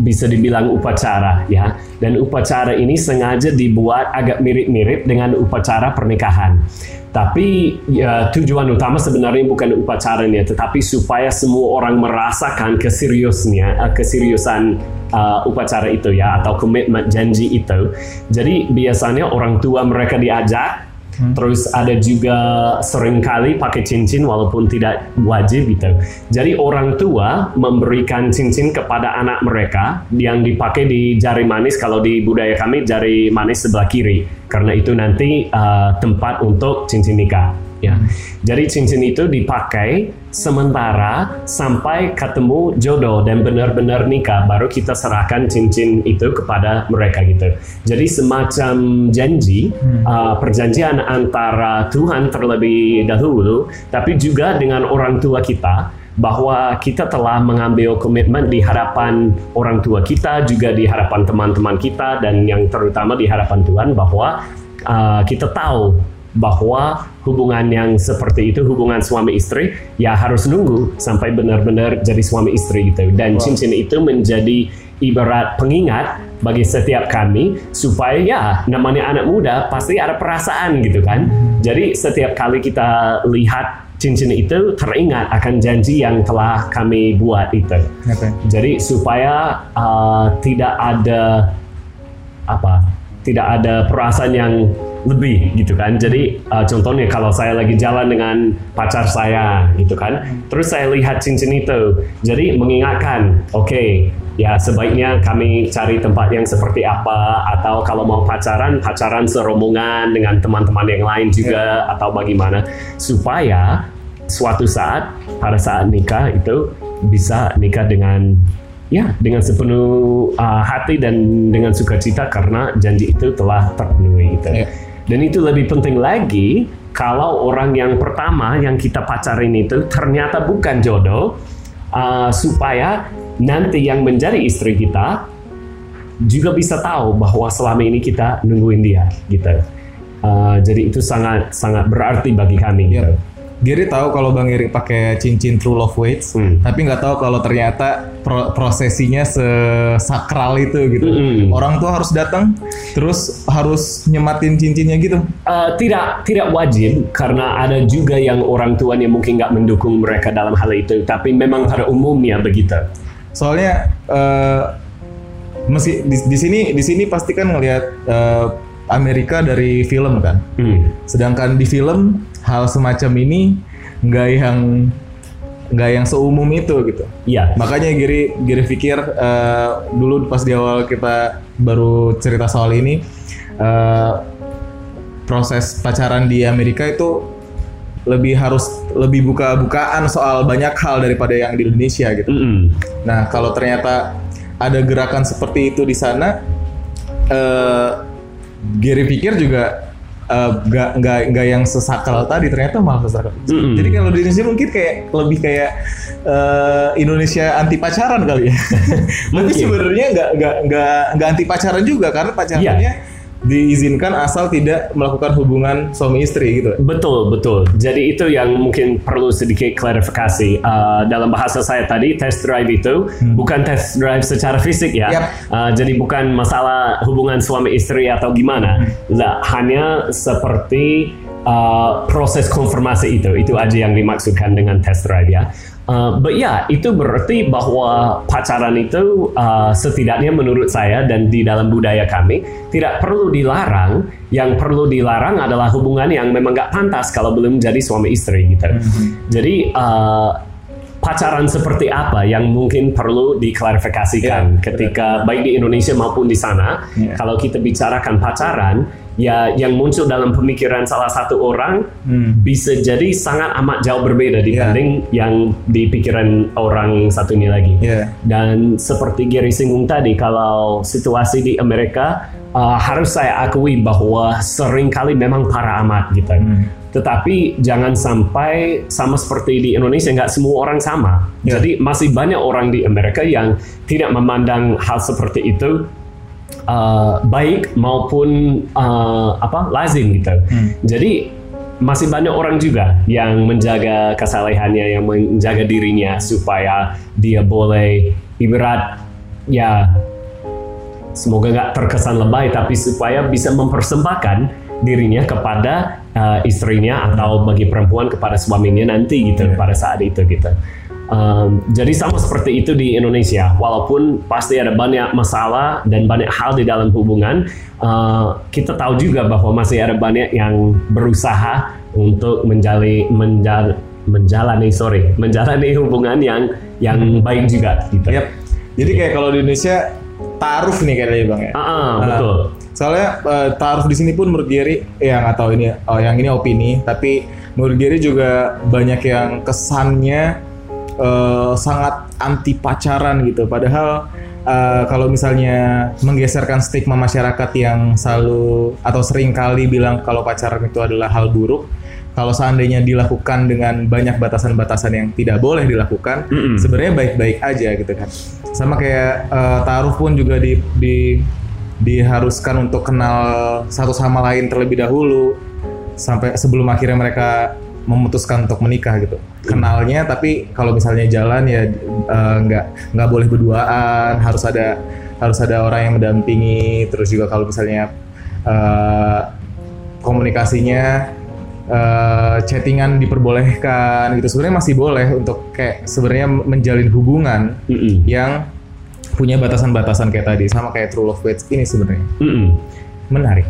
bisa dibilang upacara ya. Dan upacara ini sengaja dibuat agak mirip-mirip dengan upacara pernikahan. Tapi ya, tujuan utama sebenarnya bukan upacaranya, tetapi supaya semua orang merasakan keseriusnya, uh, keseriusan uh, upacara itu ya atau komitmen janji itu. Jadi biasanya orang tua mereka diajak Terus ada juga sering kali pakai cincin walaupun tidak wajib gitu. Jadi orang tua memberikan cincin kepada anak mereka yang dipakai di jari manis kalau di budaya kami jari manis sebelah kiri karena itu nanti uh, tempat untuk cincin nikah. Ya, jadi cincin itu dipakai sementara sampai ketemu jodoh dan benar-benar nikah, baru kita serahkan cincin itu kepada mereka gitu. Jadi semacam janji, uh, perjanjian antara Tuhan terlebih dahulu, tapi juga dengan orang tua kita bahwa kita telah mengambil komitmen di hadapan orang tua kita, juga di hadapan teman-teman kita, dan yang terutama di hadapan Tuhan bahwa uh, kita tahu bahwa hubungan yang seperti itu hubungan suami istri ya harus nunggu sampai benar-benar jadi suami istri gitu. Dan cincin itu menjadi ibarat pengingat bagi setiap kami supaya ya namanya anak muda pasti ada perasaan gitu kan. Jadi setiap kali kita lihat cincin itu teringat akan janji yang telah kami buat itu. Oke. jadi supaya uh, tidak ada apa tidak ada perasaan yang lebih gitu kan jadi uh, contohnya kalau saya lagi jalan dengan pacar saya gitu kan terus saya lihat cincin itu jadi mengingatkan oke ya sebaiknya kami cari tempat yang seperti apa atau kalau mau pacaran pacaran serombongan dengan teman-teman yang lain juga atau bagaimana supaya suatu saat pada saat nikah itu bisa nikah dengan ya dengan sepenuh uh, hati dan dengan sukacita karena janji itu telah terpenuhi gitu. Iya. Dan itu lebih penting lagi kalau orang yang pertama yang kita pacarin itu ternyata bukan jodoh uh, supaya nanti yang menjadi istri kita juga bisa tahu bahwa selama ini kita nungguin dia gitu. Uh, jadi itu sangat sangat berarti bagi kami gitu. Giri tahu kalau Bang Iri pakai cincin True Love Waits, Hmm. tapi nggak tahu kalau ternyata pro- prosesinya sesakral itu gitu. Mm-mm. Orang tua harus datang, terus harus nyematin cincinnya gitu. Uh, tidak tidak wajib karena ada juga yang orang tuanya mungkin nggak mendukung mereka dalam hal itu tapi memang pada umumnya begitu Soalnya eh meski di, di sini di sini pasti kan ngelihat eh, Amerika dari film kan. Hmm. Sedangkan di film hal semacam ini nggak yang nggak yang seumum itu gitu. Iya Makanya Giri Giri pikir eh, dulu pas di awal kita baru cerita soal ini eh, proses pacaran di Amerika itu lebih harus lebih buka-bukaan soal banyak hal daripada yang di Indonesia gitu. Mm-mm. Nah kalau ternyata ada gerakan seperti itu di sana, eh Gary pikir juga eh, nggak nggak nggak yang sesakral tadi ternyata malah sesakral. Mm-mm. Jadi kalau di Indonesia mungkin kayak lebih kayak eh, Indonesia anti pacaran kali ya. Tapi Mungkin. sebenarnya nggak nggak nggak nggak anti pacaran juga karena pacarannya diizinkan asal tidak melakukan hubungan suami istri gitu. Betul, betul. Jadi itu yang mungkin perlu sedikit klarifikasi. Uh, dalam bahasa saya tadi, test drive itu bukan test drive secara fisik ya. Yap. Uh, jadi bukan masalah hubungan suami istri atau gimana. Lah, hanya seperti uh, proses konfirmasi itu. Itu aja yang dimaksudkan dengan test drive ya. Uh, but ya itu berarti bahwa pacaran itu uh, setidaknya menurut saya dan di dalam budaya kami tidak perlu dilarang. Yang perlu dilarang adalah hubungan yang memang nggak pantas kalau belum jadi suami istri gitu. Jadi uh, pacaran seperti apa yang mungkin perlu diklarifikasikan Iya, ketika baik di Indonesia maupun di sana. Iya. Kalau kita bicarakan pacaran, ya yang muncul dalam pemikiran salah satu orang Hmm. bisa jadi sangat amat jauh berbeda dibanding yang di pikiran orang satu ini lagi. Iya. Dan seperti Gary singgung tadi, kalau situasi di Amerika uh, harus saya akui bahwa sering kali memang parah amat gitu. Tetapi jangan sampai sama seperti di Indonesia nggak semua orang sama. Ya. Jadi masih banyak orang di Amerika yang tidak memandang hal seperti itu uh, baik maupun uh, apa lazim gitu. Jadi masih banyak orang juga yang menjaga kesalehannya, yang menjaga dirinya supaya dia boleh ibarat ya semoga nggak terkesan lebay tapi supaya bisa mempersembahkan dirinya kepada uh, istrinya atau bagi perempuan kepada suaminya nanti gitu pada saat itu gitu. Um, jadi sama seperti itu di Indonesia, walaupun pasti ada banyak masalah dan banyak hal di dalam hubungan, uh, kita tahu juga bahwa masih ada banyak yang berusaha untuk menjali, menjal, menjalani sorry menjalani hubungan yang yang baik juga gitu. Yap. Jadi kayak kalau di Indonesia taruh nih kayaknya bang ya. Ah, Nah, betul. Soalnya eh, taruh di sini pun menurut Gary, ya nggak tahu ini, oh, yang ini opini, tapi menurut Gary juga banyak yang kesannya eh, sangat anti pacaran gitu. Padahal eh, kalau misalnya menggeserkan stigma masyarakat yang selalu atau sering kali bilang kalau pacaran itu adalah hal buruk, kalau seandainya dilakukan dengan banyak batasan-batasan yang tidak boleh dilakukan, Mm-mm. sebenarnya baik-baik aja gitu kan. Sama kayak eh, taruh pun juga di, di diharuskan untuk kenal satu sama lain terlebih dahulu sampai sebelum akhirnya mereka memutuskan untuk menikah gitu. Kenalnya tapi kalau misalnya jalan ya eh, nggak nggak boleh berduaan, harus ada harus ada orang yang mendampingi. Terus juga kalau misalnya eh, komunikasinya eh, chattingan diperbolehkan gitu sebenarnya masih boleh untuk kayak sebenarnya menjalin hubungan Mm-mm. yang punya batasan-batasan kayak tadi sama kayak True Love Waits ini sebenarnya Mm-mm. Menarik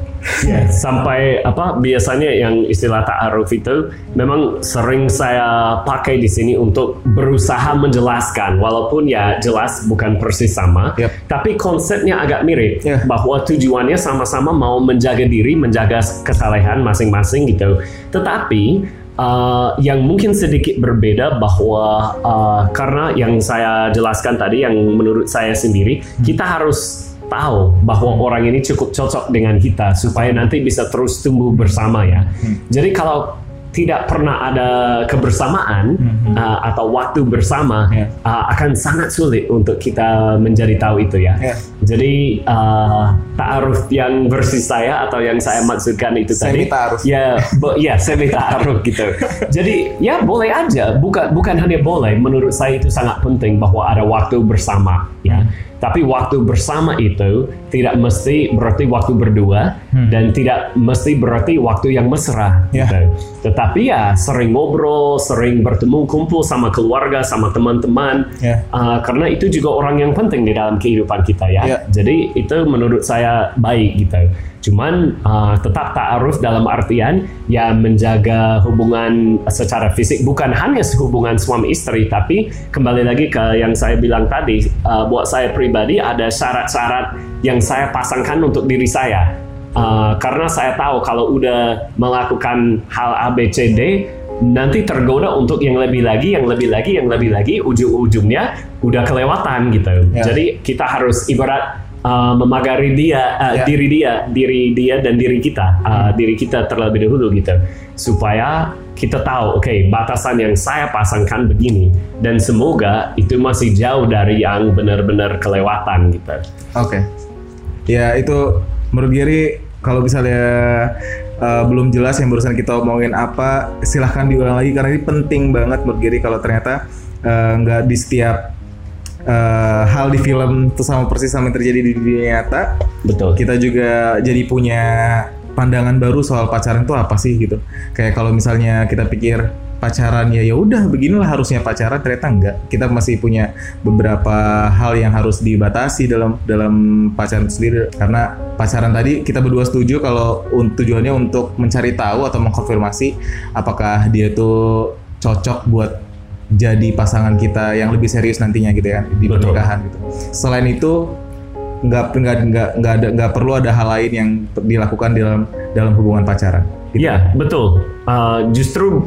sampai apa biasanya yang istilah ta'aruf itu memang sering saya pakai di sini untuk berusaha menjelaskan walaupun ya jelas bukan persis sama Yap. tapi konsepnya agak mirip Ya. bahwa tujuannya sama-sama mau menjaga diri menjaga kesalehan masing-masing gitu tetapi uh, yang mungkin sedikit berbeda bahwa uh, karena yang saya jelaskan tadi yang menurut saya sendiri kita harus tahu bahwa orang ini cukup cocok dengan kita supaya nanti bisa terus tumbuh bersama ya. Jadi kalau tidak pernah ada kebersamaan uh, atau waktu bersama Ya. uh, akan sangat sulit untuk kita menjadi tahu itu ya. Ya. Jadi uh, ta'aruf yang versi saya atau yang saya maksudkan itu tadi Semi ta'aruf. ya bo- ya semi ta'aruf gitu. Jadi ya boleh aja bukan bukan hanya boleh menurut saya itu sangat penting bahwa ada waktu bersama ya. Tapi waktu bersama itu tidak mesti berarti waktu berdua dan tidak mesti berarti waktu yang mesra Ya. gitu. Tetapi ya sering ngobrol, sering bertemu kumpul sama keluarga, sama teman-teman. Ya. Uh, karena itu juga orang yang penting di dalam kehidupan kita ya. Ya. Jadi itu menurut saya baik gitu. Cuman uh, tetap ta'aruf dalam artian ya menjaga hubungan secara fisik bukan hanya hubungan suami istri tapi kembali lagi ke yang saya bilang tadi uh, buat saya pribadi ada syarat-syarat yang saya pasangkan untuk diri saya. Uh, karena saya tahu kalau udah melakukan hal A B C D nanti tergoda untuk yang lebih lagi, yang lebih lagi, yang lebih lagi, ujung-ujungnya udah kelewatan gitu. Ya. Jadi kita harus ibarat uh, memagari dia, uh, Ya. diri dia, diri dia dan diri kita, uh, diri kita terlebih dahulu gitu, supaya kita tahu, oke batasan yang saya pasangkan begini, dan semoga itu masih jauh dari yang benar-benar kelewatan gitu. Oke. Ya itu menurut Gary kalau misalnya uh, belum jelas yang barusan kita omongin apa, silahkan diulang lagi karena ini penting banget menurut Gary kalau ternyata uh, nggak di setiap uh, hal di film itu sama persis sama yang terjadi di dunia nyata. Betul. Kita juga jadi punya pandangan baru soal pacaran itu apa sih gitu. Kayak kalau misalnya kita pikir pacaran ya ya udah beginilah harusnya pacaran ternyata enggak kita masih punya beberapa hal yang harus dibatasi dalam dalam pacaran sendiri karena pacaran tadi kita berdua setuju kalau tujuannya untuk mencari tahu atau mengkonfirmasi apakah dia itu cocok buat jadi pasangan kita yang lebih serius nantinya gitu ya di Betul. pernikahan gitu selain itu nggak nggak nggak nggak ada nggak perlu ada hal lain yang dilakukan dalam dalam hubungan pacaran gitu. Iya, betul. Uh, justru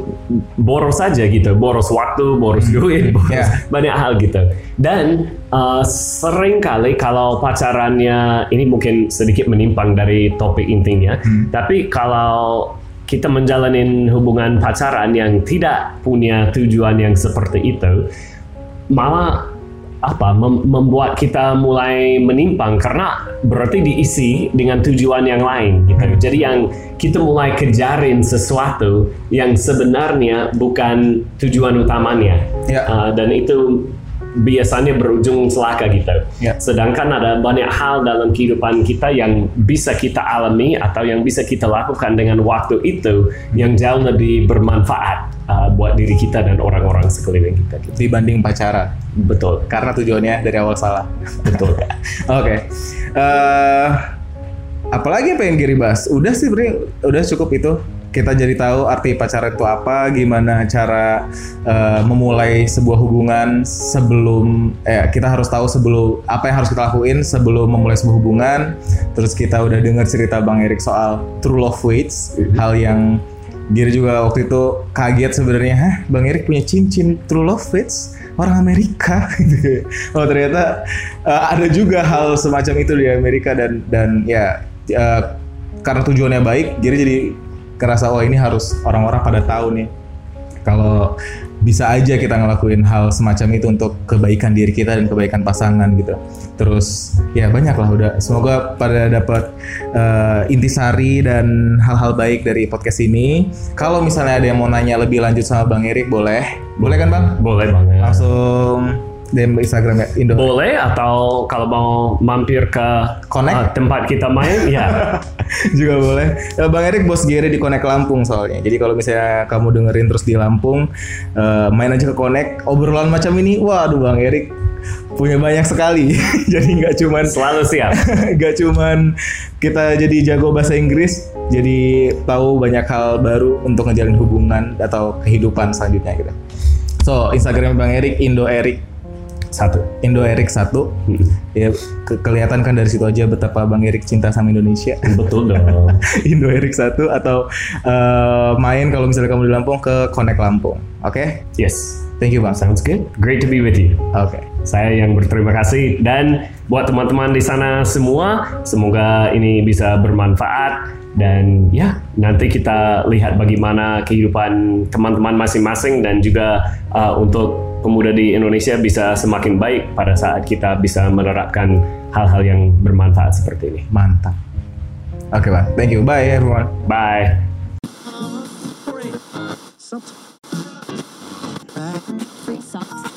boros saja gitu, boros waktu, boros duit, boros Ya. banyak hal gitu. Dan uh, sering kali kalau pacarannya ini mungkin sedikit menyimpang dari topik intinya, tapi kalau kita menjalani hubungan pacaran yang tidak punya tujuan yang seperti itu, malah apa mem- membuat kita mulai menimpang karena berarti diisi dengan tujuan yang lain gitu. Jadi yang kita mulai kejarin sesuatu yang sebenarnya bukan tujuan utamanya. Ya. Uh, dan itu biasanya berujung celaka gitu. Ya. Sedangkan ada banyak hal dalam kehidupan kita yang bisa kita alami atau yang bisa kita lakukan dengan waktu itu yang jauh lebih bermanfaat uh, buat diri kita dan orang-orang sekeliling kita. Gitu. dibanding pacaran Betul. karena tujuannya dari awal salah. Betul. Oke. Eh, apalagi apa yang Giri bahas? Udah sih, Bri. Udah cukup itu. Kita jadi tahu arti pacaran itu apa, gimana cara eh, memulai sebuah hubungan sebelum eh kita harus tahu sebelum apa yang harus kita lakuin sebelum memulai sebuah hubungan. Terus kita udah dengar cerita Bang Erik soal true love waits, hal yang Giri juga waktu itu kaget sebenarnya, hah Bang Erik punya cincin True Love Fits orang Amerika gitu. Oh ternyata uh, ada juga hal semacam itu di Amerika dan dan ya uh, karena tujuannya baik, Giri jadi kerasa oh ini harus orang-orang pada tahu nih kalau bisa aja kita ngelakuin hal semacam itu untuk kebaikan diri kita dan kebaikan pasangan gitu. Terus ya banyak lah udah. Semoga pada dapat eh, intisari dan hal-hal baik dari podcast ini. Kalau misalnya ada yang mau nanya lebih lanjut sama Bang Erik boleh. Boleh kan Bang? Boleh banget. Langsung DM Instagram ya Indo. Boleh atau kalau mau mampir ke Connect? uh, tempat kita main, ya juga boleh. Eh, Bang Erik bos Gere di Connect Lampung soalnya. Jadi kalau misalnya kamu dengerin terus di Lampung, eh, main aja ke Connect. Obrolan macam ini, waduh Bang Erik punya banyak sekali. jadi nggak cuman selalu siap. nggak cuman kita jadi jago bahasa Inggris, jadi tahu banyak hal baru untuk ngejalin hubungan atau kehidupan selanjutnya gitu. So Instagram Bang Erik Indo Erik Satu. Indo Erik satu Hmm. ya ke- kelihatan kan dari situ aja betapa Bang Erik cinta sama Indonesia. Betul dong. Indo Erik 1 atau eh, main kalau misalnya kamu di Lampung ke Connect Lampung. Oke? Yes. Thank you Bang. Sounds good. Great to be with you. Oke. Saya yang berterima kasih dan buat teman-teman di sana semua, semoga ini bisa bermanfaat dan ya nanti kita lihat bagaimana kehidupan teman-teman masing-masing dan juga uh, untuk pemuda di Indonesia bisa semakin baik pada saat kita bisa menerapkan hal-hal yang bermanfaat seperti ini. Mantap. Oke Bang. Thank you. Bye everyone. Bye. Free socks.